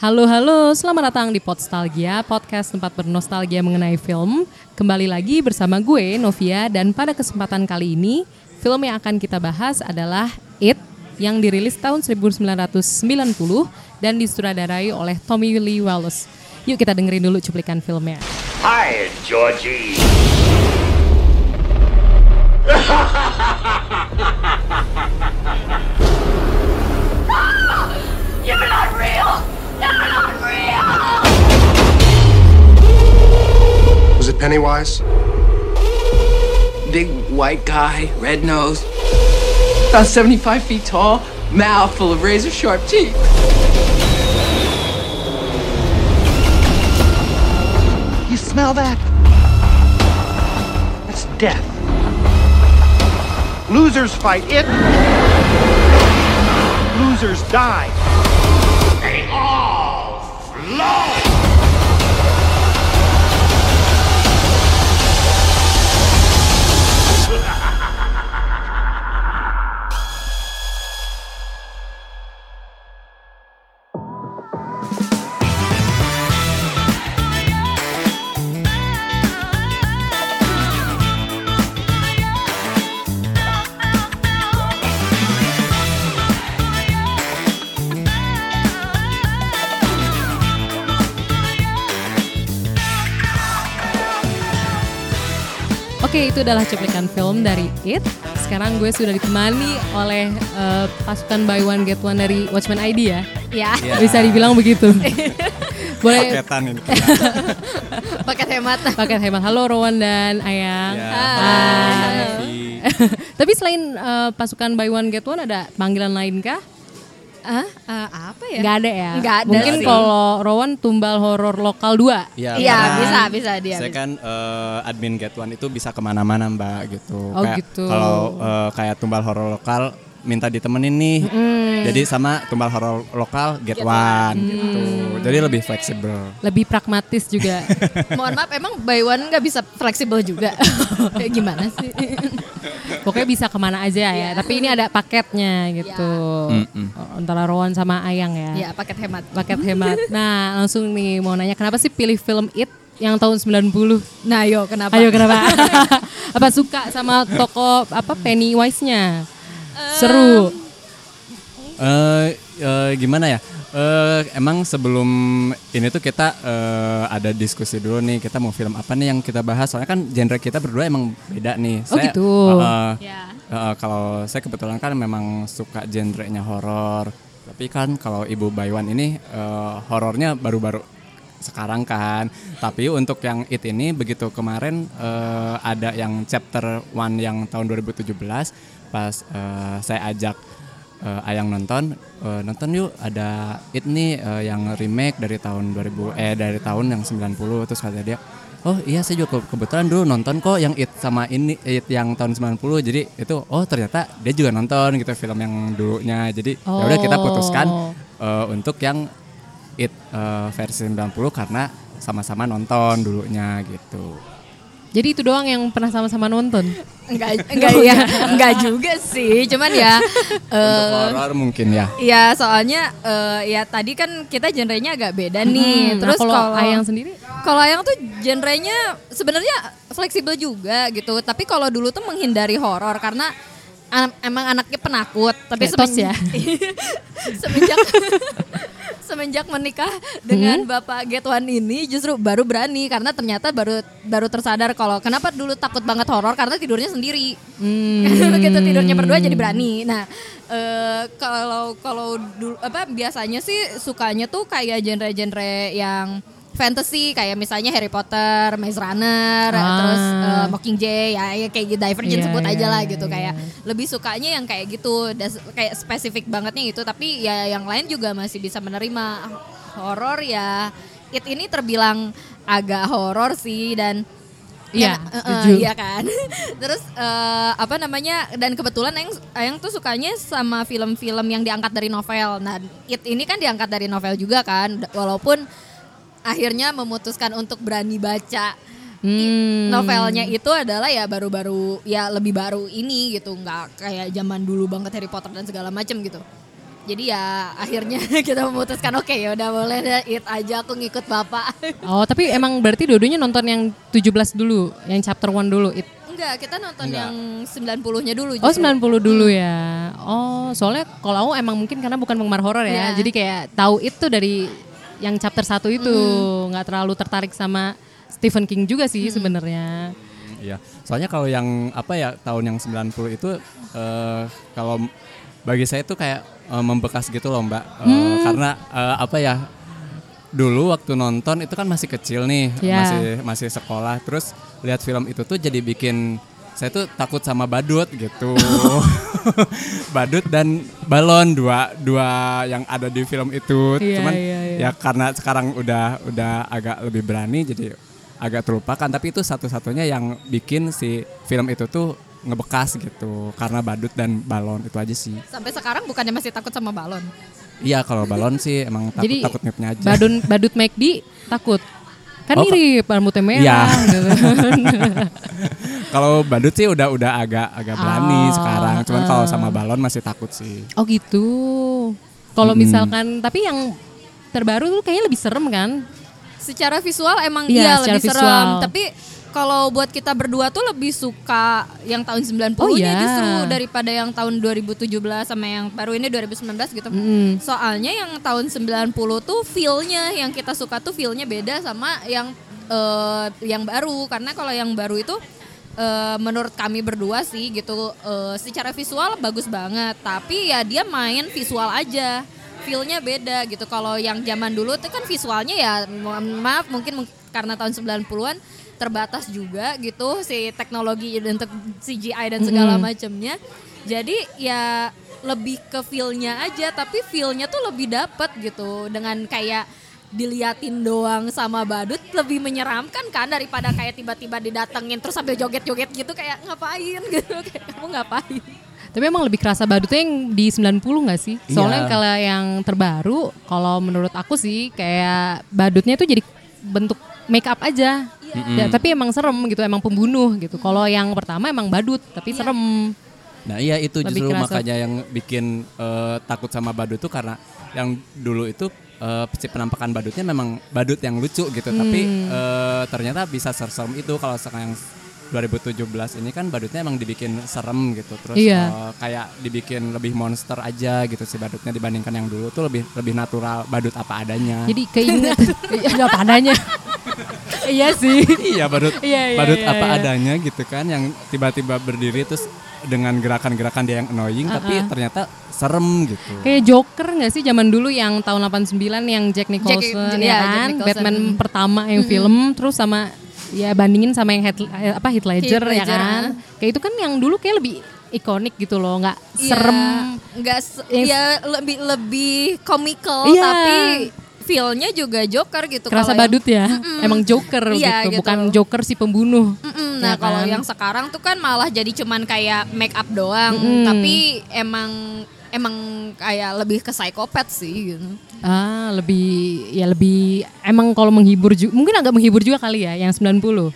Halo halo, selamat datang di Podstalgia, podcast tempat bernostalgia mengenai film. Kembali lagi bersama gue Novia dan pada kesempatan kali ini film yang akan kita bahas adalah It yang dirilis tahun 1990 dan disutradarai oleh Tommy Lee Wallace. Yuk kita dengerin dulu cuplikan filmnya. Hi, Georgie. You're not real. Pennywise? Big white guy, red nose, about 75 feet tall, mouth full of razor sharp teeth. You smell that? That's death. Losers fight it. Losers die. They all flow. Oke, itu adalah cuplikan film dari It. Sekarang gue sudah ditemani oleh eh, pasukan Buy One Get One dari Watchmen ID ya. Ya, Bisa dibilang begitu. Boleh paketan ini. paket hemat. paket hemat. Halo Rowan dan Ayang. Ya, Hai. Tapi selain eh, pasukan Buy One Get One ada panggilan lain kah? Hah? Eh, apa ya? Nggak ada ya? Nggak ada Mungkin kalau Rowan tumbal horor lokal 2. Iya, Iya, karena bisa, bisa dia. Saya bisa. kan eh, admin Get One itu bisa ke mana-mana mbak gitu. Oh, Kayak gitu. Kalau eh, kayak tumbal horor lokal minta ditemenin nih. Jadi sama tumbal horor lokal Get, One gitu. Jadi lebih fleksibel. Lebih pragmatis juga. Mohon maaf, emang buy one nggak bisa fleksibel juga? Kayak gimana sih? Pokoknya bisa ke mana aja ya. Tapi ini ada paketnya gitu. Mm-mm. Oh, Antara Rowan sama Ayang ya. ya, paket hemat. Paket hemat. Nah, langsung nih mau nanya kenapa sih pilih film It yang tahun 90? Nah, yo kenapa? Ayo kenapa? apa suka sama toko apa Pennywise-nya? Seru. Eh eh, gimana ya? Eh emang sebelum ini tuh kita eh, ada diskusi dulu nih kita mau film apa nih yang kita bahas soalnya kan genre kita berdua emang beda nih. Oh, gitu. eh, Ya. eh, kalau saya kebetulan kan memang suka genrenya horor. Tapi kan kalau Ibu Baywan ini eh, horornya baru-baru sekarang kan. Tapi untuk yang It ini begitu kemarin eh, ada yang chapter one yang tahun 2017 pas eh, saya ajak eh, Ayang nonton eh, nonton yuk ada It nih eh, yang remake dari tahun 2000 eh dari tahun yang 90 terus kata dia Oh iya saya juga ke- kebetulan dulu nonton kok yang It sama ini It yang tahun 90 jadi itu oh ternyata dia juga nonton gitu film yang dulunya jadi ya udah kita putuskan Oh. eh, untuk yang It eh, versi 90 karena sama-sama nonton dulunya gitu. Jadi itu doang yang pernah sama-sama nonton. Enggak, enggak ya, enggak juga sih. Cuman ya, Untuk eh horor mungkin ya. ya soalnya eh, ya tadi kan kita genrenya agak beda nih. Hmm, Terus nah, kalau Ayang sendiri Kalau Ayang tuh genrenya sebenarnya fleksibel juga gitu. Tapi kalau dulu tuh menghindari horor karena an- emang anaknya penakut. Tapi Kayak tos semen- ya? semenjak semenjak menikah dengan Hmm? Bapak Get One ini justru baru berani karena ternyata baru baru tersadar kalau kenapa dulu takut banget horor karena tidurnya sendiri. Hmm. Begitu tidurnya berdua jadi berani. Nah, eh, kalau kalau dulu apa biasanya sih sukanya tuh kayak genre-genre yang fantasy kayak misalnya Harry Potter, Maze Runner, Ah. terus eh, Mockingjay ya, ya kayak Divergent Iya, sebut iya, aja lah iya, gitu iya, kayak lebih sukanya yang kayak gitu das- kayak spesifik bangetnya itu tapi ya yang lain juga masih bisa menerima horor ya it ini terbilang agak horor sih dan Iya, Ya, eh, eh, iya kan. Terus eh, apa namanya? Dan kebetulan yang yang tuh sukanya sama film-film yang diangkat dari novel. Nah, It ini kan diangkat dari novel juga kan, walaupun akhirnya memutuskan untuk berani baca Hmm. novelnya itu adalah ya baru-baru ya lebih baru ini gitu, nggak kayak zaman dulu banget Harry Potter dan segala macem gitu. Jadi ya akhirnya kita memutuskan oke ya udah boleh deh it aja aku ngikut bapak. Oh, tapi emang berarti dua-duanya nonton yang 17 dulu, yang chapter 1 dulu. It. Enggak, kita nonton Enggak. yang 90-nya dulu. Oh, justru. 90 dulu ya. Oh, soalnya kalau aku emang mungkin karena bukan penggemar horor ya. Iya. Jadi kayak tahu itu dari yang chapter 1 itu, nggak terlalu tertarik sama Stephen King juga sih sebenarnya. Iya. Soalnya kalau yang apa ya tahun yang 90 itu eh, kalau bagi saya itu kayak eh, membekas gitu loh, Mbak. Eh, Hmm. karena eh, apa ya? Dulu waktu nonton itu kan masih kecil nih, Iya. masih masih sekolah. Terus lihat film itu tuh jadi bikin saya tuh takut sama badut gitu. badut dan balon dua dua yang ada di film itu. Iya, Cuman iya, iya. ya karena sekarang udah udah agak lebih berani jadi agak terlupakan tapi itu satu-satunya yang bikin si film itu tuh ngebekas gitu karena badut dan balon itu aja sih Sampai sekarang bukannya masih takut sama balon. iya kalau balon sih emang takut Jadi takut ngipnya aja badun badut McD takut. Kan Oh, mirip rambutnya merah Iya. gitu. kalau badut sih udah udah agak agak berani Oh, sekarang cuman kalau ah. sama balon masih takut sih Oh gitu. Kalau Mm-mm. misalkan tapi yang terbaru tuh kayaknya lebih serem kan? Secara visual emang Iya, iya, secara lebih serem, visual. tapi kalau buat kita berdua tuh lebih suka yang tahun 90-nya Oh, iya. justru daripada yang tahun 2017 sama yang baru ini 2019 gitu. Mm. Soalnya yang tahun 90 tuh feel-nya yang kita suka tuh feel-nya beda sama yang eh, yang baru karena kalau yang baru itu eh, menurut kami berdua sih gitu eh, secara visual bagus banget. Tapi ya dia main visual aja. Feel-nya beda gitu. Kalau yang zaman dulu tuh kan visualnya ya maaf mungkin mung- karena tahun 90-an terbatas juga gitu si teknologi untuk CGI dan segala macamnya jadi ya lebih ke feel-nya aja tapi feel-nya tuh lebih dapet gitu. Dengan kayak diliatin doang sama badut lebih menyeramkan kan daripada kayak tiba-tiba didatengin terus sambil joget-joget gitu kayak ngapain gitu kayak kamu ngapain Tapi emang lebih kerasa badutnya yang di 90 gak sih? Soalnya Iya. kalau yang terbaru, kalau menurut aku sih kayak badutnya itu jadi bentuk make up aja. Ya, tapi emang serem gitu, emang pembunuh gitu. Kalau yang pertama emang badut, tapi serem. Nah iya itu Lebih justru kerasa. makanya yang bikin eh, takut sama badut tuh karena yang dulu itu si penampakan badutnya memang badut yang lucu gitu tapi Hmm. eh, ternyata bisa serem itu kalau sekarang yang 2017 ini kan badutnya emang dibikin serem gitu terus Iya. eh, kayak dibikin lebih monster aja gitu si badutnya dibandingkan yang dulu tuh lebih lebih natural badut apa adanya. Jadi keinget ada apa adanya. iya sih. iya badut Iya, iya, badut iya, apa iya. adanya gitu kan yang tiba-tiba berdiri terus dengan gerakan-gerakan dia yang annoying tapi ternyata serem gitu. Kayak Joker gak sih zaman dulu yang tahun 89 yang Jack Nicholson Jack- ya iya, Jack kan? Nicholson. Batman pertama yang film terus sama ya bandingin sama yang Heath, eh, apa Heath Ledger, Heath ya kan? Kayak itu kan yang dulu kayak lebih ikonik gitu loh, nggak Iya, serem. nggak se- Yang- ya lebih lebih comical Iya. tapi feel-nya juga Joker gitu Kerasa Kalau yang- badut ya. Emang Joker Iya, gitu, gitu. bukan Joker si pembunuh. Mm-mm, Nah Ya kalau kan? yang sekarang tuh kan malah jadi cuman kayak make up doang, Mm-mm. tapi emang emang kayak lebih ke psikopat sih gitu. Ah, lebih ya lebih emang kalau menghibur juga mungkin agak menghibur juga kali ya yang 90.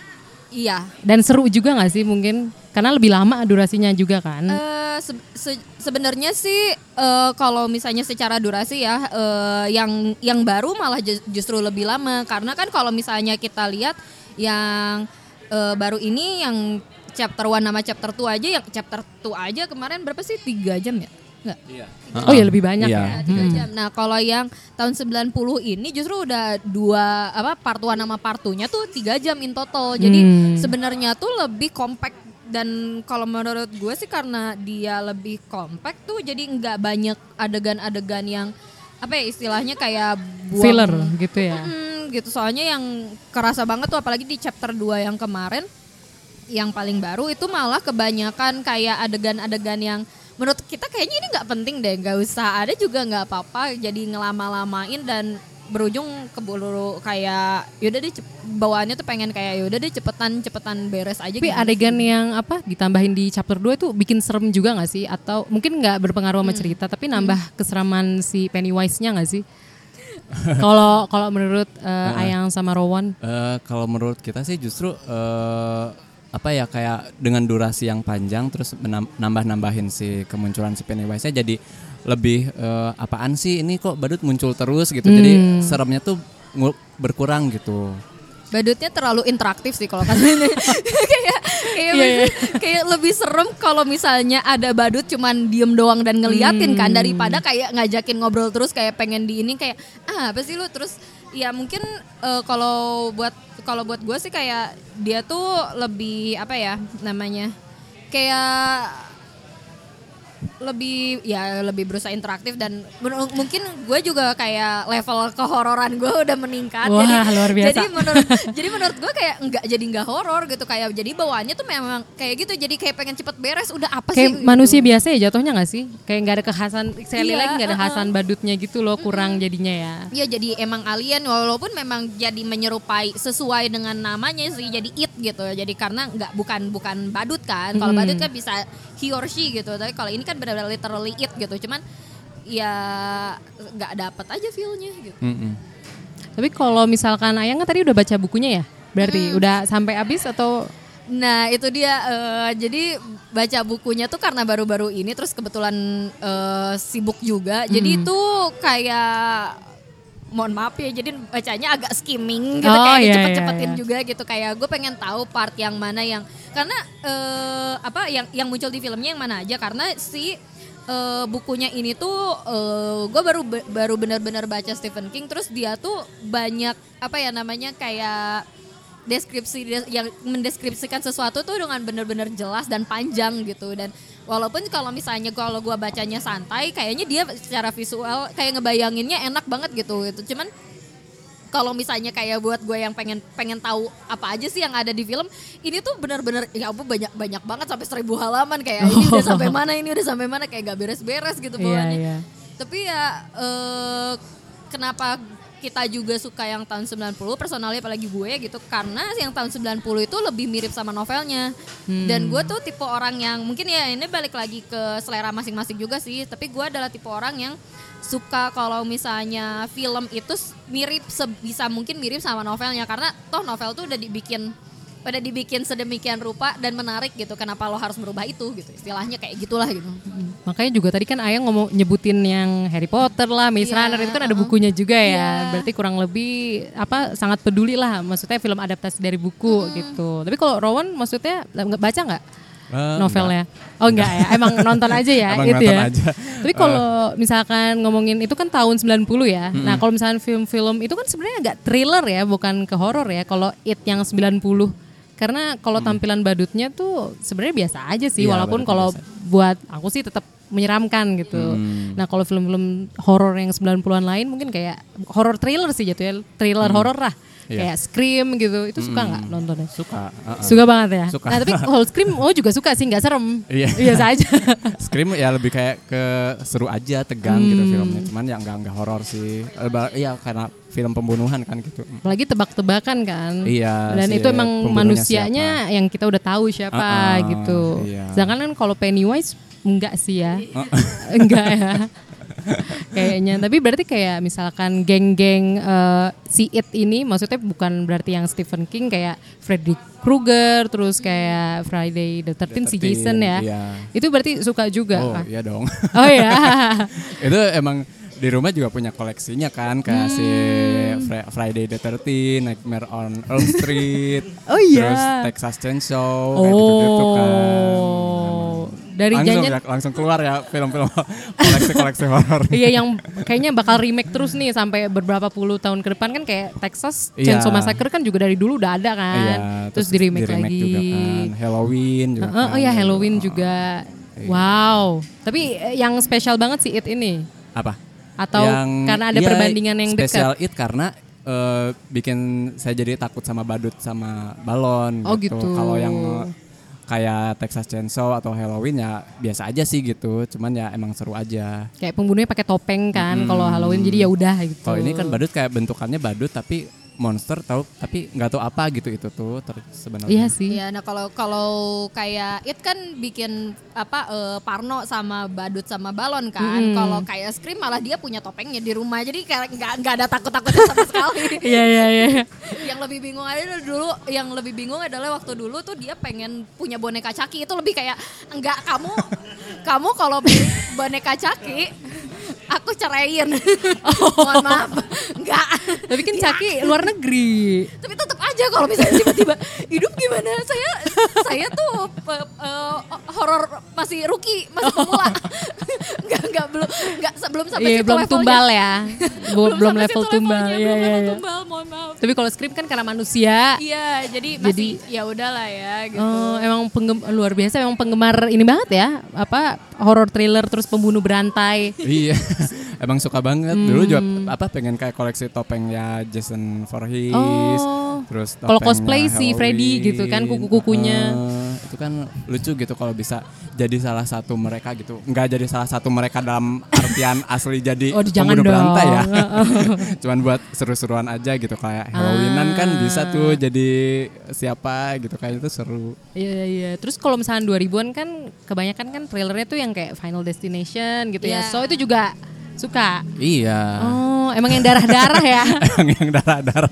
Iya. Dan seru juga nggak sih mungkin karena lebih lama durasinya juga kan. Eh, se- se- sebenarnya sih eh, kalau misalnya secara durasi ya eh, yang yang baru malah ju- justru lebih lama karena kan kalau misalnya kita lihat yang eh, baru ini yang chapter 1 sama chapter 2 aja yang chapter 2 aja kemarin berapa sih? tiga jam ya? Enggak. oh ya lebih banyak Iya. ya. Tiga jam. Nah, kalau yang tahun 90 ini justru udah dua apa part 1 sama part 2-nya tuh tiga jam in total. Jadi Hmm. sebenarnya tuh lebih compact dan kalau menurut gue sih karena dia lebih compact tuh jadi nggak banyak adegan-adegan yang apa ya istilahnya kayak buang Filler gitu ya. Mm, gitu soalnya yang kerasa banget tuh apalagi di chapter 2 yang kemarin yang paling baru itu malah kebanyakan kayak adegan-adegan yang menurut kita kayaknya ini nggak penting deh nggak usah ada juga nggak apa-apa jadi ngelama-lamain dan berujung keburu kayak yaudah deh bawaannya tuh pengen kayak yaudah deh cepetan cepetan beres aja Tapi gitu. adegan yang apa ditambahin di chapter 2 itu bikin serem juga nggak sih? Atau mungkin nggak berpengaruh Hmm. sama cerita, tapi nambah keseraman si Pennywise-nya nggak sih? Kalau kalau menurut eh, Ayang sama Rowan, Eh, kalau menurut kita sih justru eh, apa ya kayak dengan durasi yang panjang terus nambah-nambahin si kemunculan si Pennywise-nya jadi lebih eh, apaan sih ini kok badut muncul terus gitu. Jadi seremnya tuh berkurang gitu. Badutnya terlalu interaktif sih kalau kata ini. kayak kayak, lebih- kayak lebih serem kalau misalnya ada badut cuman diem doang dan ngeliatin kan daripada kayak ngajakin ngobrol terus kayak pengen di ini kayak ah apa sih lu terus ya mungkin eh, kalau buat kalau buat gue sih kayak dia tuh lebih apa ya namanya kayak lebih ya lebih berusaha interaktif dan mungkin gue juga kayak level kehororan gue udah meningkat Wah, jadi luar biasa. jadi menurut jadi menurut gue kayak nggak jadi nggak horor gitu kayak jadi bawaannya tuh memang kayak gitu jadi kayak pengen cepet beres udah apa Kayak sih manusia gitu. biasa ya jatuhnya nggak sih? Kayak nggak ada kekhasan, sekali Iya, lagi nggak ada khasan badutnya gitu loh, kurang jadinya ya. Ya jadi emang alien walaupun memang jadi menyerupai sesuai dengan namanya sih jadi it gitu. Jadi karena nggak bukan bukan badut kan. Kalau badut kan bisa he or she gitu. Tapi kalau ini kan benar-benar literally it gitu. Cuman ya nggak dapet aja feelnya gitu. Mm-mm. Tapi kalau misalkan Ayang kan tadi udah baca bukunya ya? Berarti udah sampai habis atau Nah itu dia eh, jadi baca bukunya tuh karena baru-baru ini terus kebetulan eh, sibuk juga jadi itu kayak mohon maaf ya jadi bacanya agak skimming gitu Oh, kayak iya, cepet-cepetin iya, iya. juga gitu. Kayak gue pengen tahu part yang mana yang karena eh, apa yang yang muncul di filmnya yang mana aja. Karena si eh, bukunya ini tuh gue baru baru benar-benar baca Stephen King terus dia tuh banyak apa ya namanya kayak deskripsi des- yang mendeskripsikan sesuatu tuh dengan benar-benar jelas dan panjang gitu. Dan walaupun kalau misalnya kalau gua bacanya santai kayaknya dia secara visual kayak ngebayanginnya enak banget gitu itu cuman kalau misalnya kayak buat gue yang pengen pengen tahu apa aja sih yang ada di film ini tuh benar-benar ya ampun banyak banyak banget sampai seribu halaman kayak ini udah sampai mana ini udah sampai mana kayak gak beres-beres gitu Iya, bawaannya iya. tapi ya eh, kenapa kita juga suka yang tahun 90 personalnya apalagi gue gitu karena yang tahun 90 itu lebih mirip sama novelnya. Dan gue tuh tipe orang yang mungkin ya ini balik lagi ke selera masing-masing juga sih tapi gue adalah tipe orang yang suka kalau misalnya film itu mirip sebisa mungkin mirip sama novelnya karena toh novel tuh udah dibikin udah dibikin sedemikian rupa dan menarik gitu kenapa lo harus merubah itu gitu istilahnya kayak gitulah gitu Makanya juga tadi kan Ayang ngomong nyebutin yang Harry Potter lah, Maze Iya, Runner itu kan ada bukunya juga ya. Iya. Berarti kurang lebih apa sangat peduli lah, maksudnya film adaptasi dari buku gitu. Tapi kalau Rowan maksudnya nggak baca nggak Eh, novelnya? Oh enggak ya, emang nonton aja ya Emang itu nonton ya. aja. Tapi kalau misalkan ngomongin itu kan tahun 90 ya. Nah, kalau misalkan film-film itu kan sebenarnya agak thriller ya, bukan ke horor ya. Kalau It yang 90 karena kalau tampilan badutnya tuh sebenarnya biasa aja sih Iya, walaupun kalau buat aku sih tetap menyeramkan gitu. Nah, kalau film-film horor yang 90-an lain mungkin kayak horor thriller sih jatuhnya, thriller horor lah. Iya. Kayak Scream gitu. Itu suka nggak nontonnya? Suka. uh-uh. Suka banget ya. Suka. Nah, tapi kalau Scream oh juga suka sih, nggak serem. Iya. Biasa aja. Scream ya lebih kayak ke seru aja, tegang gitu Hmm. filmnya. Cuman ya nggak nggak horor sih. Eh, Iya karena film pembunuhan kan gitu. Apalagi tebak-tebakan kan. Iya, Dan si itu emang manusianya yang kita udah tahu siapa Uh-uh, gitu. iya. Sedangkan kan kalau Pennywise enggak sih ya. enggak ya. Kayaknya tapi berarti kayak misalkan geng-geng eh, si It ini maksudnya bukan berarti yang Stephen King kayak Freddy Krueger terus kayak Friday the 13 si 13, Jason ya. iya. Itu berarti suka juga Oh kan? iya dong. Oh ya. itu emang di rumah juga punya koleksinya kan kayak si Hmm. Fri- Friday the 13, Nightmare on Elm Street, Oh iya. terus Texas Chainsaw kayak gitu-gitu kan. Oh. Dari langsung, ya, langsung keluar ya film-film koleksi-koleksi horor. Iya yang kayaknya bakal remake terus nih sampai beberapa puluh tahun ke depan kan kayak Texas Iya. Chainsaw Massacre kan juga dari dulu udah ada kan. Iya, terus, di remake lagi. juga kan. Halloween juga. Heeh, oh kan. ya Halloween juga. Iya. Wow. Tapi eh, yang spesial banget sih It ini. Apa? Atau karena ada iya, perbandingan yang dekat. Special It karena eh, bikin saya jadi takut sama badut sama balon Oh, gitu. Kalau yang eh, kayak Texas Chainsaw atau Halloween ya biasa aja sih gitu. Cuman ya emang seru aja. Kayak pembunuhnya pakai topeng kan kalau Halloween jadi ya udah gitu. Kalau ini kan badut kayak bentukannya badut tapi monster tahu tapi nggak tahu apa gitu itu tuh ter- sebenarnya. Iya sih. Iya, nah kalau kalau kayak it kan bikin apa eh, Parno sama badut sama balon kan. Kalau kayak Scream malah dia punya topengnya di rumah. Jadi kayak nggak nggak ada takut-takutnya sama sekali. Iya iya iya. yang lebih bingung aja dulu, yang lebih bingung adalah waktu dulu tuh dia pengen punya boneka caki itu lebih kayak enggak kamu kamu kalau boneka caki aku ceraiin. Mohon maaf. Enggak. Tapi kan Caki luar negeri. Tapi tetap aja kalau misalnya tiba-tiba hidup gimana? Saya saya tuh eh, horor masih rookie, masih pemula. Enggak enggak belum enggak sebelum sampai Iya, situ belum levelnya. tumbal ya. belum belum level tumbal. Iya, belum iya, level iya. tumbal, mohon maaf. Tapi kalau skrip kan karena manusia. Iya, jadi Jadi- masih ya udahlah ya gitu. Oh, emang penggem luar biasa emang penggemar ini banget ya. Apa horror thriller terus pembunuh berantai. iya, emang suka banget. Dulu juga Hmm. apa pengen kayak koleksi topengnya Jason Voorhees. Oh. Terus Kalau cosplay si Freddy gitu kan, kuku-kukunya. Itu kan lucu gitu kalau bisa jadi salah satu mereka gitu. Nggak jadi salah satu mereka dalam artian asli jadi Oh, jangan pembunuh berantai ya. Cuman buat seru-seruan aja gitu kayak Halloweenan kan bisa tuh jadi siapa gitu kayak itu seru. Iya iya. Terus kalau misalnya 2000-an kan kebanyakan kan trailernya tuh yang kayak Final Destination gitu ya. Iya. So itu juga suka. Iya. Oh, emang yang darah-darah ya. Emang yang darah-darah.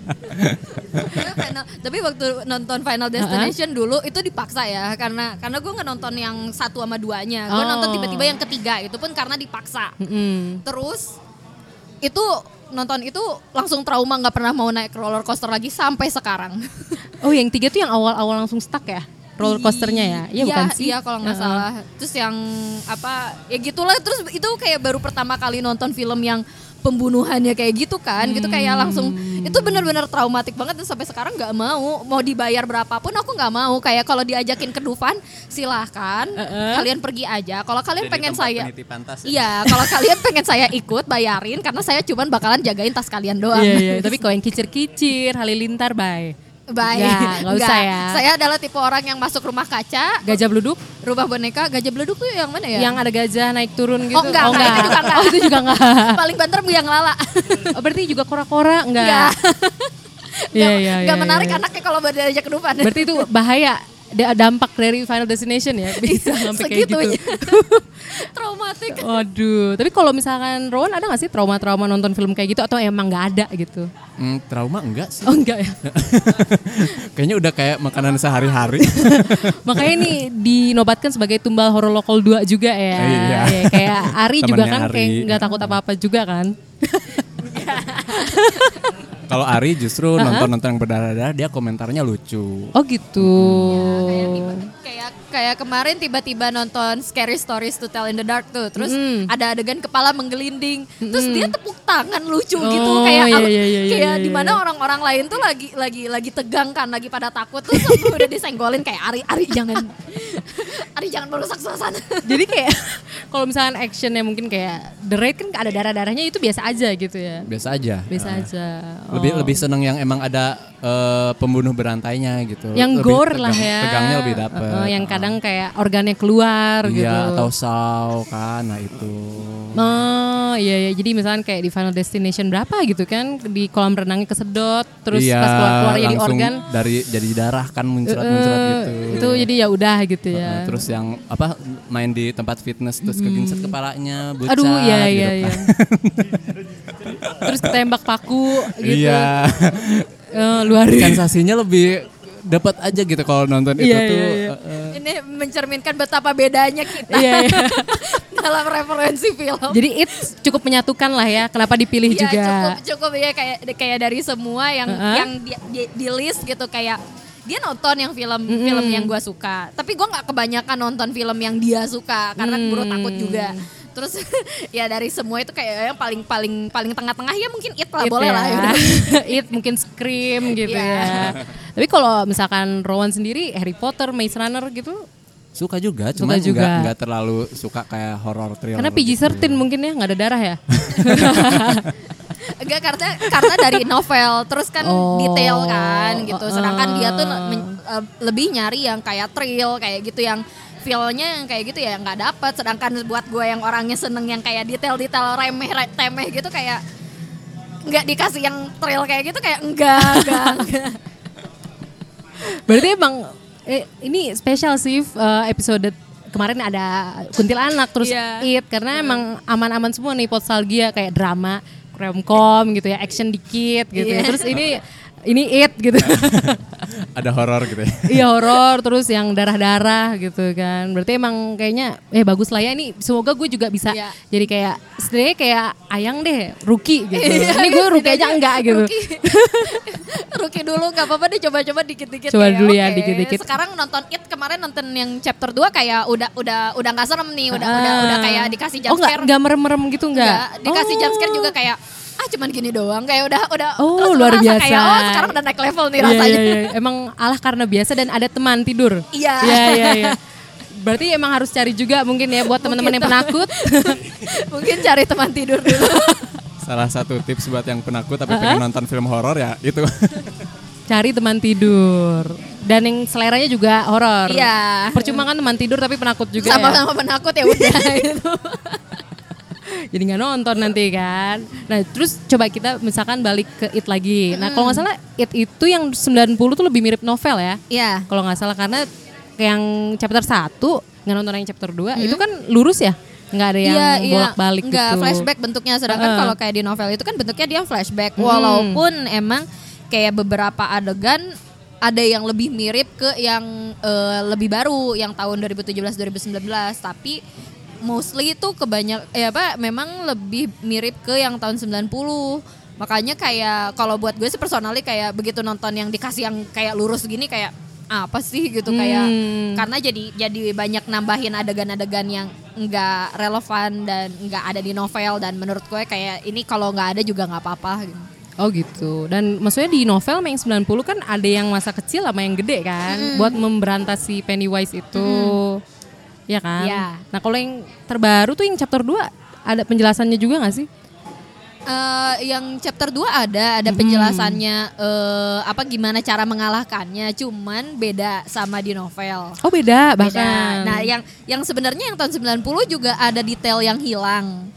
Tapi final- tapi waktu nonton Final Destination dulu itu dipaksa ya karena karena gue nggak nonton yang satu sama duanya gue Oh. nonton tiba-tiba yang ketiga itu pun karena dipaksa Mm-mm. terus itu nonton itu langsung trauma nggak pernah mau naik roller coaster lagi sampai sekarang Oh, yang tiga tuh yang awal-awal langsung stuck ya? Roller coasternya ya? Iya bukan sih? iya kalau nggak Heeh. salah terus yang apa ya gitulah terus itu kayak baru pertama kali nonton film yang pembunuhannya kayak gitu kan gitu kayak langsung Hmm. itu benar-benar traumatik banget dan sampai sekarang nggak mau mau dibayar berapapun aku nggak mau kayak kalau diajakin ke Dufan silahkan kalian pergi aja kalau kalian pengen saya iya kalau kalian pengen saya ikut bayarin karena saya cuman bakalan jagain tas kalian doang Iya, iya. Tapi kalau yang kicir-kicir, halilintar, bye. Baik. Nggak, nggak usah ya. Saya adalah tipe orang yang masuk rumah kaca, Gajah beluduk? rumah boneka, gajah beleduk tuh yang mana ya? Yang ada gajah naik turun gitu? Oh enggak, enggak, itu juga enggak. Oh itu juga enggak. Paling banter yang lala. Oh berarti juga kora-kora? Enggak. Enggak. Iya, Enggak- iya, enggak iya, menarik iya. anaknya kalau diajak ke depan. Berarti itu bahaya dampak dari Final Destination ya bisa sampai kayak gitu. Traumatik. Waduh, tapi kalau misalkan Rowan ada gak sih trauma-trauma nonton film kayak gitu atau emang nggak ada gitu? Hmm, trauma enggak sih? Oh enggak ya. Kayaknya udah kayak makanan sehari-hari. Makanya nih dinobatkan sebagai tumbal horor lokal 2 juga ya. Iya. Ya, kayak Ari juga kan Ari. kayak nggak takut apa-apa juga kan. Kalau Ari justru nonton-nonton yang berdarah-darah dia komentarnya lucu. Oh gitu. Kayak kayak kemarin tiba-tiba nonton Scary Stories to Tell in the Dark tuh. Terus Mm. ada adegan kepala menggelinding. Terus dia tepuk tangan lucu Oh, gitu kayak iya, iya, iya, kayak iya, di iya. mana orang-orang lain tuh lagi lagi lagi tegang kan, lagi pada takut terus udah disenggolin kayak Ari Ari jangan Ari jangan merusak suasana. Jadi kayak kalau misalkan actionnya mungkin kayak The Raid kan ada darah-darahnya itu biasa aja gitu ya. Biasa aja. Biasa Heeh. aja. Lebih Oh. lebih seneng yang emang ada eh, pembunuh berantainya gitu. yang Lebih gore lah tegang- ya. Tegangnya lebih dapet. Heeh, yang kadang kayak organnya keluar gitu. Iya atau saw kan, nah itu. Oh iya, iya. jadi misalkan kayak di Final Destination berapa gitu kan di kolam renangnya kesedot terus iya, pas keluar keluar jadi organ dari jadi darah kan muncrat-muncrat eh, gitu. itu jadi ya udah gitu ya terus yang apa main di tempat fitness terus kegincet kepalanya, bucat aduh iya gitu iya kan. iya terus ketembak paku gitu Iya. Eh, luar biasa Sensasinya lebih dapat aja gitu kalau nonton itu Iya, tuh. eh, Ini mencerminkan betapa bedanya kita Iya, iya. dalam referensi film. jadi it cukup menyatukan lah ya kenapa dipilih Iya, juga cukup cukup ya kayak kayak dari semua yang Heeh. yang di, di- di list gitu kayak dia nonton yang film film yang gua suka tapi gua nggak kebanyakan nonton film yang dia suka karena buru takut juga terus ya dari semua itu kayak yang paling paling paling tengah-tengah ya mungkin it lah It boleh ya. lah ya. It mungkin Scream gitu Iya. ya. Tapi kalau misalkan Rowan sendiri Harry Potter, Maze Runner gitu, Suka juga, Suka cuma juga. nggak terlalu suka kayak horror thriller. karena PG-13 gitu. mungkin ya nggak ada darah ya. enggak karena karena dari novel terus kan Oh. detail kan gitu sedangkan dia tuh Ah. men- eh, lebih nyari yang kayak thrill kayak gitu yang feelnya yang kayak gitu ya nggak dapet sedangkan buat gue yang orangnya seneng yang kayak detail-detail remeh re- temeh gitu kayak nggak dikasih yang thrill kayak gitu kayak enggak enggak, enggak. Berarti emang eh, ini spesial sih eh, episode kemarin ada kuntilanak terus Iya. it karena emang aman-aman semua nih nostalgia kayak drama, romcom gitu ya, action dikit gitu ya. Iya. Terus ini ini it gitu. ada horor gitu ya. Iya horor terus yang darah-darah gitu kan. Berarti emang kayaknya eh bagus lah ya ini semoga gue juga bisa Iya. jadi kayak sebenarnya kayak ayang deh rookie gitu. Iya, ini gue rookie aja enggak gitu. Rookie. Rookie dulu nggak apa-apa deh coba-coba dikit-dikit Coba kayak, dulu ya, oke. dikit-dikit. Sekarang nonton It kemarin nonton yang chapter 2 kayak udah udah udah nggak serem nih, udah udah udah kayak dikasih jump Oh enggak, scare. enggak merem-merem gitu enggak? Enggak, dikasih oh. jump scare juga kayak ah cuman gini doang kayak udah udah Oh, terus luar biasa. kayak oh sekarang udah naik level nih Iya, rasanya. iya, iya. Emang alah karena biasa dan ada teman tidur. Iya. Iya, iya, iya. Berarti emang harus cari juga mungkin ya buat teman-teman yang penakut. Mungkin cari teman tidur dulu. Salah satu tips buat yang penakut tapi pengen nonton film horor ya itu. cari teman tidur. Dan yang seleranya juga horor. Iya. Percuma kan teman tidur tapi penakut juga ya. Sama-sama penakut ya udah gitu. Jadi nggak nonton nanti kan. Nah terus coba kita misalkan balik ke It lagi. Nah kalau nggak salah It itu yang 90 tuh lebih mirip novel ya. Iya. Kalau nggak salah karena yang chapter 1 nggak nonton yang chapter 2 itu kan lurus ya. Nggak ada yang bolak-balik Enggak, gitu. flashback bentuknya. Sedangkan Heeh. kalau kayak di novel itu kan bentuknya dia flashback. Walaupun emang kayak beberapa adegan ada yang lebih mirip ke yang eh, lebih baru yang tahun 2017 2019 tapi mostly itu kebanyak ya apa memang lebih mirip ke yang tahun 90 makanya kayak kalau buat gue sih personally kayak begitu nonton yang dikasih yang kayak lurus gini kayak apa sih gitu kayak Hmm. karena jadi jadi banyak nambahin adegan-adegan yang nggak relevan dan nggak ada di novel dan menurut gue kayak ini kalau nggak ada juga nggak apa-apa gitu. Oh gitu. Dan maksudnya di novel yang 90 kan ada yang masa kecil sama yang gede kan buat memberantas si Pennywise itu. Ya kan? Iya. Nah, kalau yang terbaru tuh yang chapter 2 ada penjelasannya juga gak sih? Eh, yang chapter 2 ada ada penjelasannya eh, apa gimana cara mengalahkannya cuman beda sama di novel. Oh, beda Beda. bahkan. Nah, yang yang sebenarnya yang tahun 90 juga ada detail yang hilang.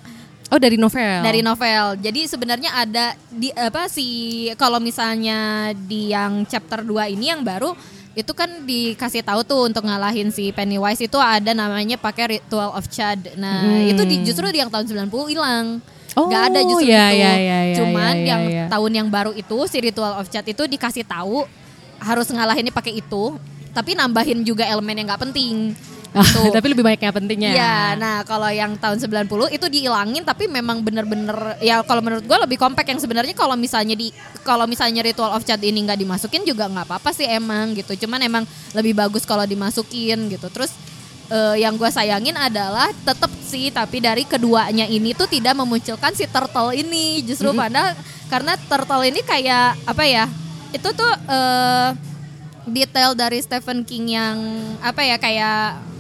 oh, dari novel. dari novel. Jadi sebenarnya ada di apa sih kalau misalnya di yang chapter 2 ini yang baru itu kan dikasih tahu tuh untuk ngalahin si Pennywise itu ada namanya pakai ritual of Chad. Nah, Hmm. itu di, justru di yang tahun 90 hilang. Oh, Gak ada justru ya, itu. ya, ya, ya, Cuman ya, ya, yang ya. tahun yang baru itu si ritual of Chad itu dikasih tahu harus ngalahinnya pakai itu, tapi nambahin juga elemen yang nggak penting. Gitu. Tapi lebih banyak yang pentingnya. Iya, nah kalau yang tahun 90 itu dihilangin tapi memang bener-bener ya kalau menurut gue lebih kompak yang sebenarnya kalau misalnya di kalau misalnya ritual of chat ini nggak dimasukin juga nggak apa-apa sih emang gitu. Cuman emang lebih bagus kalau dimasukin gitu. Terus eh, yang gue sayangin adalah tetap sih tapi dari keduanya ini tuh tidak memunculkan si turtle ini justru padahal karena turtle ini kayak apa ya? Itu tuh eh, detail dari Stephen King yang apa ya kayak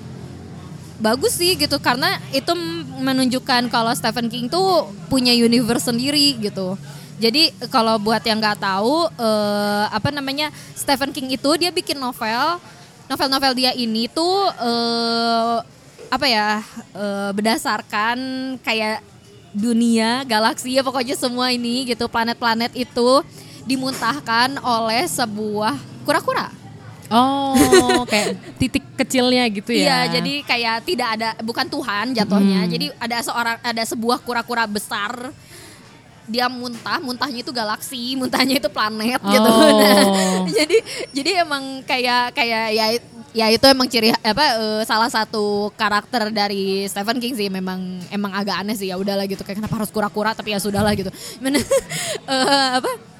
bagus sih gitu karena itu menunjukkan kalau Stephen King tuh punya universe sendiri gitu. Jadi kalau buat yang nggak tahu eh, apa namanya Stephen King itu dia bikin novel, novel-novel dia ini tuh eh, apa ya eh, berdasarkan kayak dunia, galaksi ya pokoknya semua ini gitu planet-planet itu dimuntahkan oleh sebuah kura-kura. Oh, kayak titik kecilnya gitu ya. Iya, jadi kayak tidak ada bukan Tuhan jatuhnya. Hmm. Jadi ada seorang ada sebuah kura-kura besar dia muntah, muntahnya itu galaksi, muntahnya itu planet gitu. Oh. Nah, jadi jadi emang kayak kayak ya ya itu emang ciri apa eh, salah satu karakter dari Stephen King sih memang emang agak aneh sih ya udahlah gitu kayak kenapa harus kura-kura tapi ya sudahlah gitu. Mana eh, apa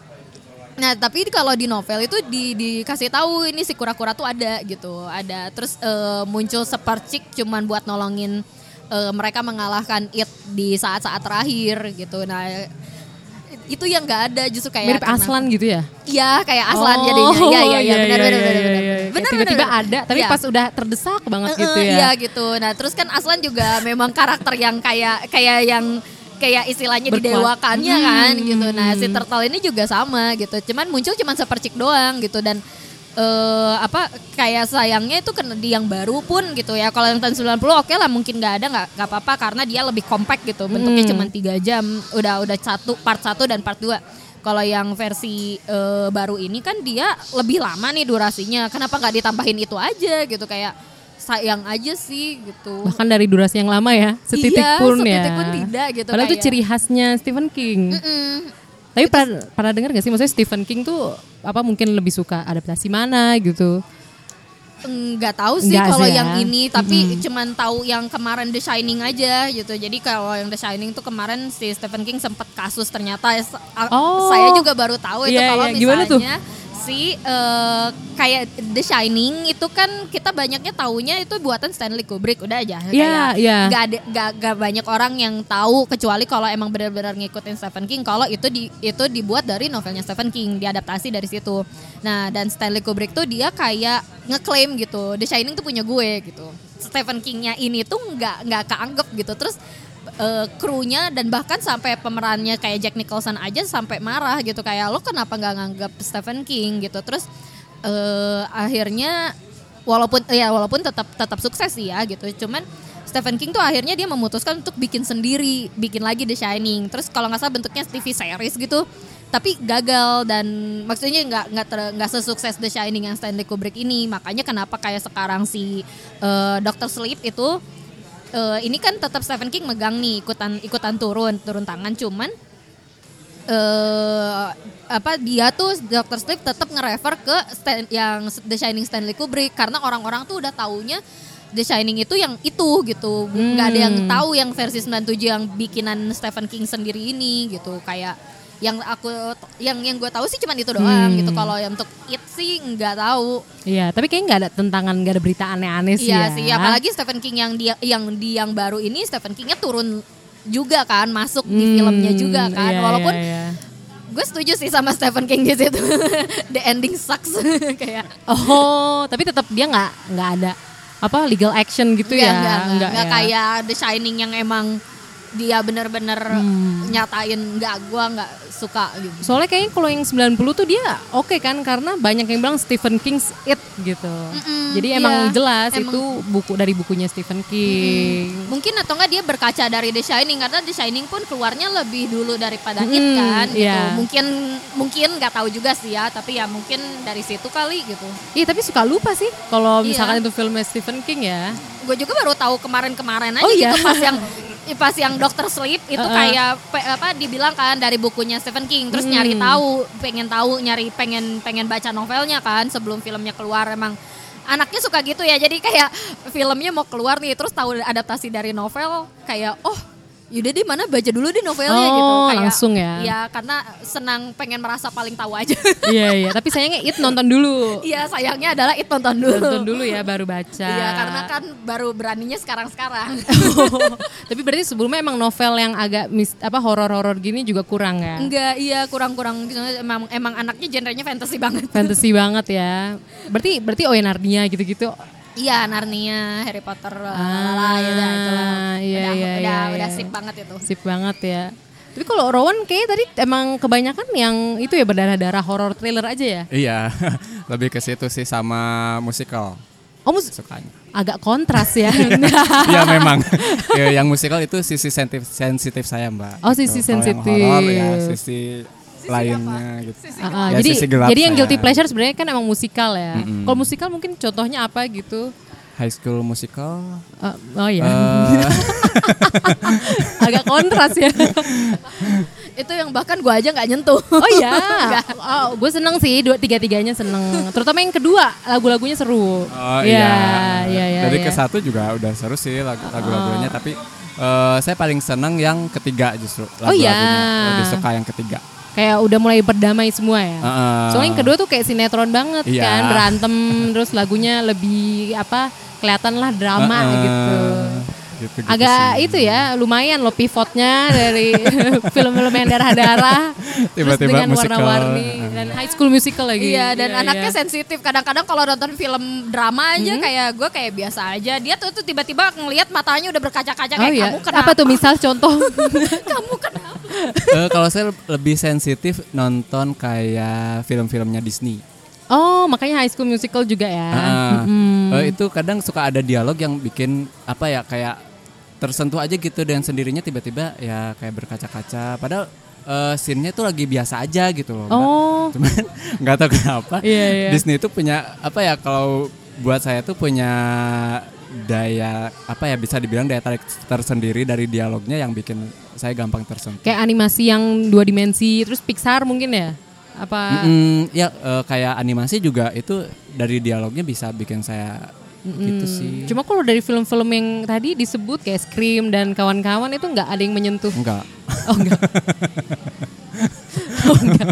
Nah, tapi kalau di novel itu di, dikasih tahu ini si kura-kura tuh ada gitu, ada. Terus eh, muncul sepercik cuman buat nolongin eh, mereka mengalahkan it di saat-saat terakhir gitu. Nah, itu yang nggak ada justru kayak Mirip karena- Aslan gitu ya? Iya, kayak Aslan Oh, jadinya. Iya, iya, iya, benar, iya, benar, iya, benar, iya, benar. Tiba-tiba benar. ada, tapi Iya. pas udah terdesak banget Eh, gitu ya. Iya gitu. Nah terus kan Aslan juga memang karakter yang kayak kayak yang kayak istilahnya Berkuat. didewakannya Hmm. kan gitu. Nah si Turtle ini juga sama gitu. Cuman muncul cuman sepercik doang gitu dan eh apa kayak sayangnya itu kena di yang baru pun gitu ya. Kalau yang tahun 90 oke lah mungkin nggak ada nggak nggak apa-apa karena dia lebih compact gitu. Bentuknya Hmm. cuman tiga jam. Udah udah satu part satu dan part 2 kalau yang versi eh, baru ini kan dia lebih lama nih durasinya. Kenapa nggak ditambahin itu aja gitu kayak sayang aja sih gitu. Bahkan dari durasi yang lama ya, setitik Iya, pun ya. setitik pun tidak gitu, Padahal itu kayak- ciri khasnya Stephen King. Mm-mm. Tapi pernah, pernah dengar gak sih maksudnya Stephen King tuh apa mungkin lebih suka adaptasi mana gitu? nggak tahu sih kalau ya. yang ini tapi cuman tahu yang kemarin The Shining aja gitu jadi kalau yang The Shining tuh kemarin si Stephen King sempat kasus ternyata s- a- Oh. saya juga baru tahu itu Iya, kalau iya. Gimana tuh? Si eh, kayak The Shining itu kan kita banyaknya taunya itu buatan Stanley Kubrick udah aja. Iya, Kayak iya. nggak ada nggak nggak banyak orang yang tahu kecuali kalau emang benar-benar ngikutin Stephen King kalau itu di itu dibuat dari novelnya Stephen King diadaptasi dari situ. Nah dan Stanley Kubrick tuh dia kayak ngeklaim gitu The Shining tuh punya gue gitu. Stephen Kingnya ini tuh nggak nggak keanggap gitu. Terus eh, krunya dan bahkan sampai pemerannya kayak Jack Nicholson aja sampai marah gitu. Kayak lo kenapa nggak nganggap Stephen King? gitu. Terus eh, akhirnya walaupun ya walaupun tetap tetap sukses sih ya gitu. Cuman Stephen King tuh akhirnya dia memutuskan untuk bikin sendiri bikin lagi The Shining. Terus kalau nggak salah bentuknya TV series gitu tapi gagal dan maksudnya nggak nggak nggak sesukses The Shining yang Stanley Kubrick ini. Makanya kenapa kayak sekarang si eh, Dr. Sleep itu eh, ini kan tetap Stephen King megang nih ikutan ikutan turun turun tangan. Cuman eh apa dia tuh Dr. Sleep tetap nge-refer ke Stan- yang The Shining Stanley Kubrick. Karena orang-orang tuh udah taunya The Shining itu yang itu gitu. Nggak ada yang tahu yang versi 97 yang bikinan Stephen King sendiri ini gitu. Kayak yang aku yang yang gue tahu sih cuman itu doang gitu kalau yang untuk it sih nggak tahu Iya, tapi kayaknya nggak ada tentangan, nggak ada berita aneh-aneh sih Iya ya. sih, apalagi Stephen King yang dia yang di yang baru ini Stephen Kingnya turun juga kan, masuk di Hmm, filmnya juga kan. iya, Walaupun iya, iya. gue setuju sih sama Stephen King di situ. The ending sucks kayak Oh, tapi tetap dia nggak nggak ada apa legal action gitu Enggak, ya? enggak, enggak, enggak ya. kayak The Shining yang emang dia bener-bener Hmm. nyatain enggak gua enggak suka gitu. Soalnya kayaknya kalau yang 90 tuh dia oke kan karena banyak yang bilang Stephen King's It gitu. Jadi emang iya. jelas Emang- itu buku dari bukunya Stephen King. Mungkin atau enggak dia berkaca dari The Shining karena The Shining pun keluarnya lebih dulu daripada It Mm-mm, kan gitu. iya. Mungkin mungkin nggak tahu juga sih ya, tapi ya mungkin dari situ kali gitu. Iya tapi suka lupa sih kalau Iya. misalkan itu filmnya Stephen King ya. gue juga baru tahu kemarin-kemarin aja Oh, iya? gitu pas yang pas yang Dokter Sleep itu Uh-uh. kayak pe- apa dibilang kan dari bukunya Stephen King terus Hmm. nyari tahu pengen tahu nyari pengen pengen baca novelnya kan sebelum filmnya keluar emang anaknya suka gitu ya jadi kayak filmnya mau keluar nih terus tahu adaptasi dari novel kayak oh yaudah deh mana baca dulu deh novelnya gitu Oh, kayak langsung ya. ya karena senang pengen merasa paling tahu aja iya iya, tapi sayangnya It nonton dulu. iya sayangnya adalah itu nonton dulu Nonton dulu ya baru baca. Iya karena kan baru beraninya sekarang-sekarang. tapi berarti sebelumnya emang novel yang agak mis, apa horor-horor gini juga kurang ya? Enggak, iya kurang-kurang gitu. emang emang anaknya genrenya fantasy banget. Fantasy banget ya. Berarti berarti Oya Narnia gitu-gitu. Iya, Narnia, Harry Potter, Ah, lalala, ya udah itulah. iya, udah, iya, udah, iya, udah iya. sip banget itu. Sip banget ya. Tapi kalau Rowan kayaknya tadi emang kebanyakan yang itu ya berdarah-darah horror thriller aja ya. Iya, lebih ke situ sih sama musikal Oh mus sukanya. agak kontras ya. Iya memang. Ya, yang musikal itu sisi sensitif, sensitif saya mbak. Oh, sisi Kalau yang sensitif. horor ya sisi, lainnya gitu. Ah, ah, Ya, jadi sisi gelap jadi yang saya. guilty pleasure sebenarnya kan emang musikal ya. Mm-mm. Kalau musikal mungkin contohnya apa gitu? High School Musical. Ah, oh ya, eh, agak kontras ya. Itu yang bahkan gua aja nggak nyentuh. Oh iya, oh, gue seneng sih dua tiga tiganya seneng. Terutama yang kedua lagu-lagunya seru. oh Iya, iya. iya, iya. Dari iya. ke satu juga udah seru sih lagu lagu-lagunya, tapi eh, saya paling seneng yang ketiga justru Oh, iya. lagu-lagunya. Lebih suka yang ketiga. Kayak udah mulai berdamai semua ya. Heeh. Soalnya yang kedua tuh kayak sinetron banget Iya. kan, berantem terus lagunya lebih apa kelihatan lah drama Heeh. gitu. Gitu-gitu Agak sih. itu ya, lumayan loh pivotnya dari film-film yang darah-darah, terus dengan warna-warni dan high school musical lagi. Iya dan Iya, anaknya iya. sensitif. Kadang-kadang kalau nonton film drama aja kayak gue kayak biasa aja. Dia tuh, tuh tiba-tiba ngelihat matanya udah berkaca-kaca Oh kayak iya, kamu kenapa? apa tuh misal contoh? kamu kenapa? Eh, kalau saya lebih sensitif nonton kayak film-filmnya Disney. oh makanya high school musical juga ya. Ah, Mm-mm. eh, itu kadang suka ada dialog yang bikin apa ya kayak tersentuh aja gitu dan sendirinya tiba-tiba ya kayak berkaca-kaca. Padahal eh, scene-nya tuh lagi biasa aja gitu loh. Oh. Cuman nggak tahu kenapa Iya, iya. Disney itu punya apa ya kalau buat saya tuh punya daya apa ya bisa dibilang daya tarik tersendiri dari dialognya yang bikin saya gampang tersentuh. Kayak animasi yang dua dimensi, terus Pixar mungkin ya? Apa? Mm, ya eh, kayak animasi juga itu dari dialognya bisa bikin saya gitu sih. Cuma kalau dari film-film yang tadi disebut kayak Scream dan kawan-kawan itu nggak ada yang menyentuh. enggak. Oh enggak. oh enggak.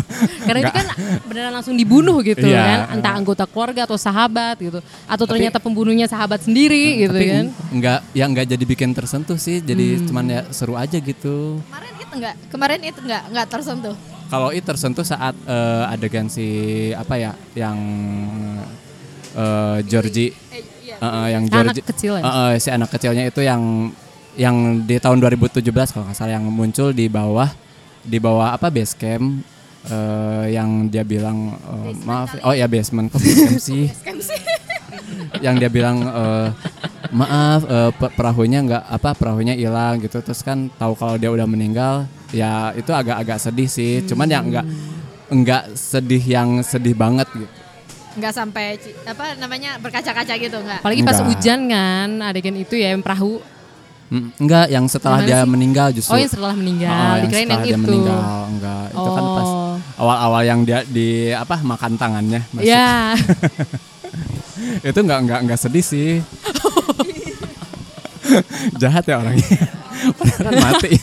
Karena itu kan beneran langsung dibunuh gitu Iya. kan, entah anggota keluarga atau sahabat gitu, atau ternyata pembunuhnya sahabat sendiri gitu Tapi kan. enggak ya enggak jadi bikin tersentuh sih. Jadi Hmm. cuman ya seru aja gitu. Kemarin itu enggak, kemarin itu enggak, enggak tersentuh. Kalau itu tersentuh saat eh, adegan si apa ya yang eh, Georgie iya. Eh, eh, yang Anak Georgie kecil ya? Eh, eh, si anak kecilnya itu yang yang di tahun 2017 kalau nggak salah yang muncul di bawah di bawah apa base camp eh, yang dia bilang eh, maaf oh ya basement kok sih yang dia bilang eh, maaf pe- perahunya nggak apa perahunya hilang gitu terus kan tahu kalau dia udah meninggal ya itu agak-agak sedih sih cuman ya nggak nggak sedih yang sedih banget gitu Enggak sampai apa namanya berkaca-kaca gitu enggak. Apalagi pas Enggak. hujan kan, adegan itu ya yang perahu. Mm, enggak yang setelah Gimana dia sih? meninggal justru Oh yang setelah meninggal, Oh, yang dikirain yang setelah dia itu. meninggal enggak itu kan pas Oh. Awal-awal yang dia di apa makan tangannya masuk. Ya, itu enggak enggak enggak sedih sih. Jahat ya orangnya. Kan mati.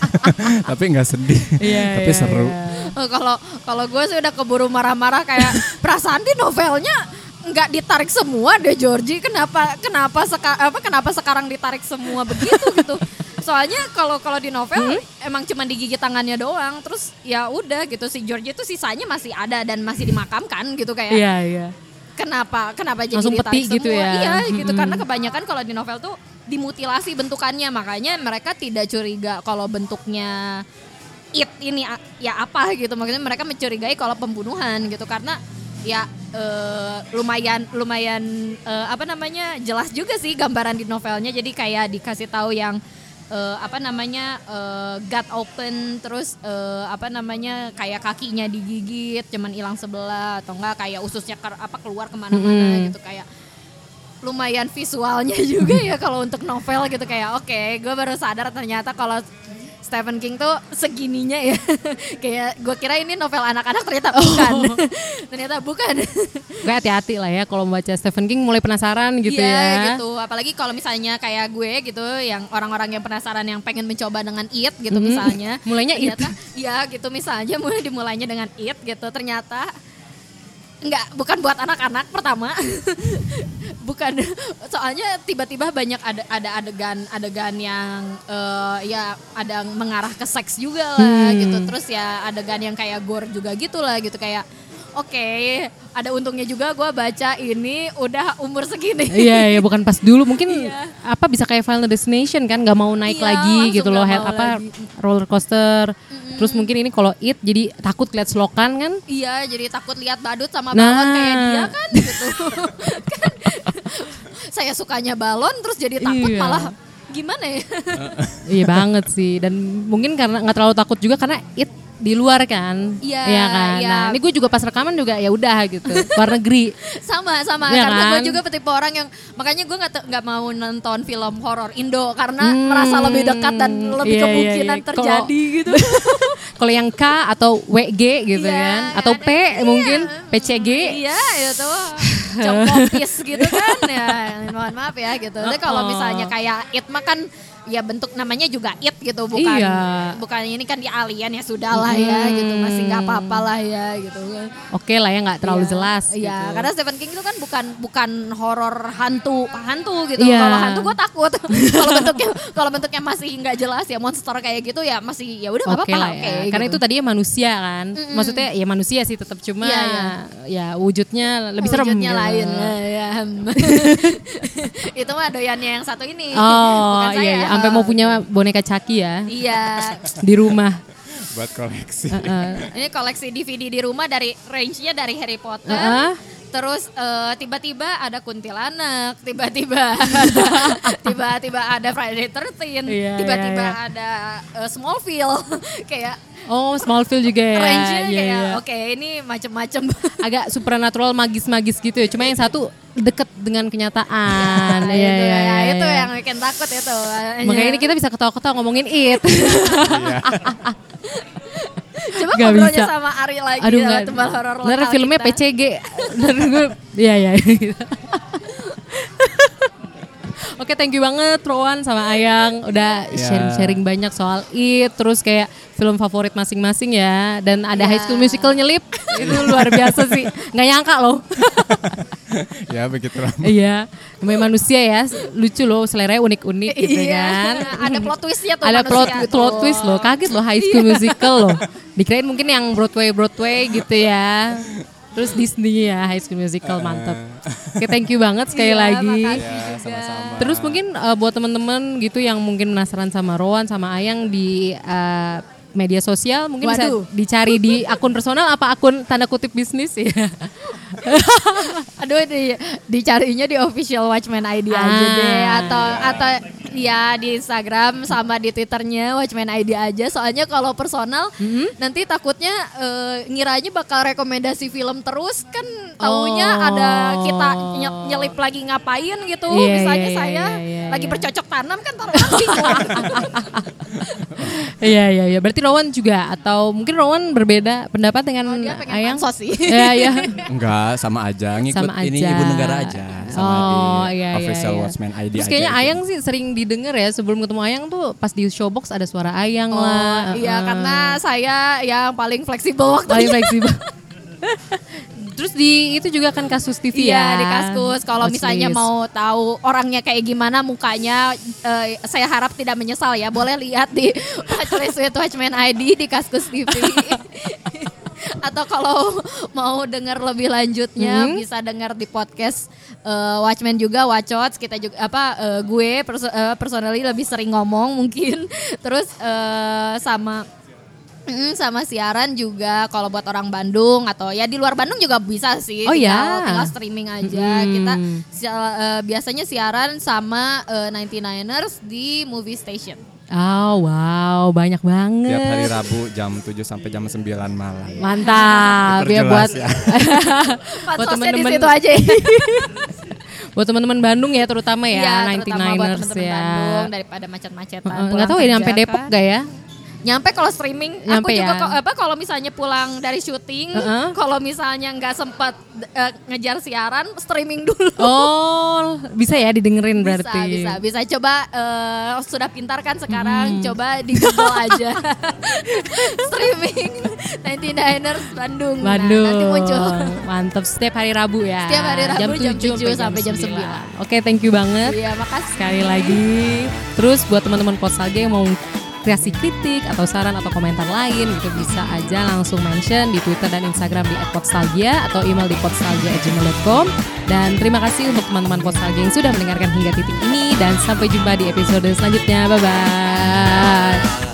Tapi enggak sedih. Iya, tapi iya, seru. iya. Oh, kalau kalau gue sih udah keburu marah-marah kayak perasaan di novelnya nggak ditarik semua deh Georgie. Kenapa kenapa seka, apa kenapa sekarang ditarik semua begitu? gitu soalnya kalau kalau di novel emang cuma digigit tangannya doang. Terus ya udah gitu. Si Georgie itu sisanya masih ada dan masih dimakamkan gitu kayak. Iya, iya. kenapa kenapa jadi Langsung ditarik peti gitu semua? ya. Iya gitu. Mm-mm. karena kebanyakan kalau di novel tuh dimutilasi bentukannya. Makanya mereka tidak curiga kalau bentuknya it ini ya apa gitu. Maksudnya mereka mencurigai kalau pembunuhan gitu. Karena ya eh, lumayan lumayan eh, apa namanya jelas juga sih gambaran di novelnya. Jadi kayak dikasih tahu yang eh, apa namanya eh, gut open terus eh, apa namanya kayak kakinya digigit cuman hilang sebelah atau enggak kayak ususnya ker- apa keluar ke mana-mana Mm-mm. gitu kayak lumayan visualnya juga ya kalau untuk novel gitu kayak oke gue baru sadar ternyata kalau Stephen King tuh segininya ya. Kayak gue kira ini novel anak-anak ternyata bukan. Ternyata bukan. Gue hati-hati lah ya kalau membaca Stephen King mulai penasaran gitu Iya, ya. gitu. Apalagi kalau misalnya kayak gue gitu yang orang-orang yang penasaran yang pengen mencoba dengan it gitu Hmm, misalnya. Mulainya It. ternyata iya gitu misalnya mulai dimulainya dengan it gitu. Ternyata Enggak, bukan buat anak-anak pertama. bukan soalnya tiba-tiba banyak ada ada adegan-adegan yang eh, ya ada mengarah ke seks juga lah Hmm. gitu. Terus ya adegan yang kayak gore juga gitu lah gitu kayak Oke, ada untungnya juga gue baca ini udah umur segini. Iya, iya bukan pas dulu mungkin Iya. apa bisa kayak Final Destination kan nggak mau naik Iya, lagi gitu loh head apa lagi. roller coaster. Terus mungkin ini kalau it jadi takut lihat selokan kan? Iya, jadi takut lihat badut sama Nah. balon kayak dia kan gitu. Kan, saya sukanya balon terus jadi takut Iya. malah gimana ya? iya banget sih dan mungkin karena nggak terlalu takut juga karena it di luar kan. Iya, kan. iya. Nah, ini gue juga pas rekaman juga ya udah gitu. Luar negeri. sama sama Iya karena gue kan? juga tipe orang yang makanya gue nggak nggak mau nonton film horor Indo karena Hmm, merasa lebih dekat dan lebih iya, iya, kemungkinan iya. terjadi gitu. Kalau yang K atau WG gitu Iya, kan atau P ada- mungkin iya. PCG. Iya itu cokopis gitu kan ya mohon maaf ya gitu. Tapi kalau Oh. misalnya kayak it mah kan ya bentuk namanya juga it gitu bukan Iya. bukan ini kan di alien ya sudah lah ya gitu masih nggak apa-apa lah ya gitu Oke lah ya nggak terlalu Iya. jelas. Iya, gitu. karena Stephen King itu kan bukan bukan horor hantu, hantu gitu. Iya. Kalau hantu gue takut. kalau bentuknya kalau bentuknya masih nggak jelas ya monster kayak gitu ya masih ya udah nggak Oke apa-apa lah oke. ya. Karena gitu. itu tadinya manusia kan. Maksudnya ya manusia sih tetap cuma Iya, iya. ya wujudnya lebih serem. Wujudnya gitu. lain lah ya. itu mah doyannya yang satu ini. Oh Bukan iya, saya. iya. Sampai mau punya boneka Chucky ya Iya. di rumah. buat koleksi Heeh. Ini koleksi DVD di rumah dari range-nya dari Harry Potter. Heeh. Terus eh, tiba-tiba ada kuntilanak, tiba-tiba ada tiba-tiba ada Friday 13, Iya, tiba-tiba iya, iya. ada eh, Smallville kayak Oh, Smallville juga ya. Range-nya Iya, kayak iya. oke ini macem-macem. Agak supernatural magis-magis gitu ya. Cuma yang satu deket dengan kenyataan. Iya, itu iya, ya, iya, itu iya. yang bikin takut itu. Makanya ini kita bisa ketawa-ketawa ngomongin it. Coba Nggak ngobrolnya bisa. sama Ari lagi Aduh sama nggak. tebal horor Ntar lokal filmnya kita. PCG. Ntar gue, iya iya. Oke, thank you banget Rowan sama Ayang udah Ya. sharing-sharing banyak soal it, terus kayak film favorit masing-masing ya, dan ada Ya. High School Musical nyelip, itu luar biasa sih, nggak nyangka loh. ya begitu lah. Iya, namanya manusia ya, lucu loh, seleranya unik-unik gitu Iya, kan. ada plot twistnya tuh Ada plot, manusia plot tuh. twist loh, kaget loh High School Musical loh. Dikirain mungkin yang Broadway Broadway gitu ya. Terus Disney ya High School Musical mantep. Oke thank you banget sekali Iya, lagi. makasih Ya, juga. sama-sama. Terus mungkin uh, buat teman-teman gitu yang mungkin penasaran sama Rowan sama Ayang di uh, media sosial mungkin Waduh. bisa dicari di akun personal apa akun tanda kutip bisnis ya. Aduh di, dicarinya di official Watchman ID aja Ah, deh atau atau ya di Instagram sama di Twitternya Watchman ID aja. Soalnya kalau personal Mm-hmm. nanti takutnya eh, ngiranya bakal rekomendasi film terus kan taunya Oh. ada kita nye- nyelip lagi ngapain gitu. Iya, Misalnya iya, saya iya, iya, lagi iya. bercocok tanam kan taruh. Iya iya iya. Berarti Rowan juga atau mungkin Rowan berbeda pendapat dengan Oh, dia pengen Ayang? sih. Iya iya. Enggak, sama aja ngikut Sama ini aja. ibu negara aja sama oh, di iya, iya, official iya. Watchmen ID Terus aja. kayaknya gitu. Ayang sih sering didengar ya sebelum ketemu Ayang tuh pas di showbox ada suara Ayang Oh lah. iya Heeh. karena saya yang paling fleksibel waktu paling fleksibel. Terus di itu juga kan kasus TV Iya ya. di kaskus. Kalau misalnya mau tahu orangnya kayak gimana mukanya, eh, saya harap tidak menyesal ya. Boleh lihat di Watchlist with Watchman ID di kaskus TV. Atau kalau mau dengar lebih lanjutnya Hmm. bisa dengar di podcast eh, Watchmen juga Watchots kita juga apa eh, gue perso eh, personally lebih sering ngomong mungkin terus eh, sama Mm, sama siaran juga kalau buat orang Bandung atau ya di luar Bandung juga bisa sih. Oh, tinggal, ya. tinggal streaming aja. Mm-mm. Kita si- eh, biasanya siaran sama eh, 99ers di Movie Station. Oh wow banyak banget. Tiap hari Rabu jam 7 sampai jam 9 malam. Mantap ya Diperjelas buat ya. Di temen-temen- situ aja ya. buat teman-teman Bandung ya terutama ya Iya, terutama buat 99ers teman-teman ya. Bandung daripada macet-macetan. Heeh, pulang Nggak tahu ya kerja sampai Depok kan. gak ya? Nyampe kalau streaming, Nyampe aku juga ya. apa kalau misalnya pulang dari syuting, Heeh. kalau misalnya nggak sempat eh, ngejar siaran, streaming dulu. Oh bisa ya didengerin berarti. Bisa, bisa, bisa. Coba eh, sudah pintar kan sekarang, coba di Google aja. Streaming 99ers Bandung. Nah, Bandung. nanti muncul. Mantap setiap hari Rabu ya. Setiap hari Rabu jam 7 7 sampai jam 9. Oke, thank you banget. Iya, makasih. Sekali lagi. Terus buat teman-teman Postalgia yang mau kreasi kritik atau saran atau komentar lain gitu bisa aja langsung mention di Twitter dan Instagram di @postalgia atau email di postalgia@gmail.com dan terima kasih untuk teman-teman Postalgia yang sudah mendengarkan hingga titik ini dan sampai jumpa di episode selanjutnya. Bye bye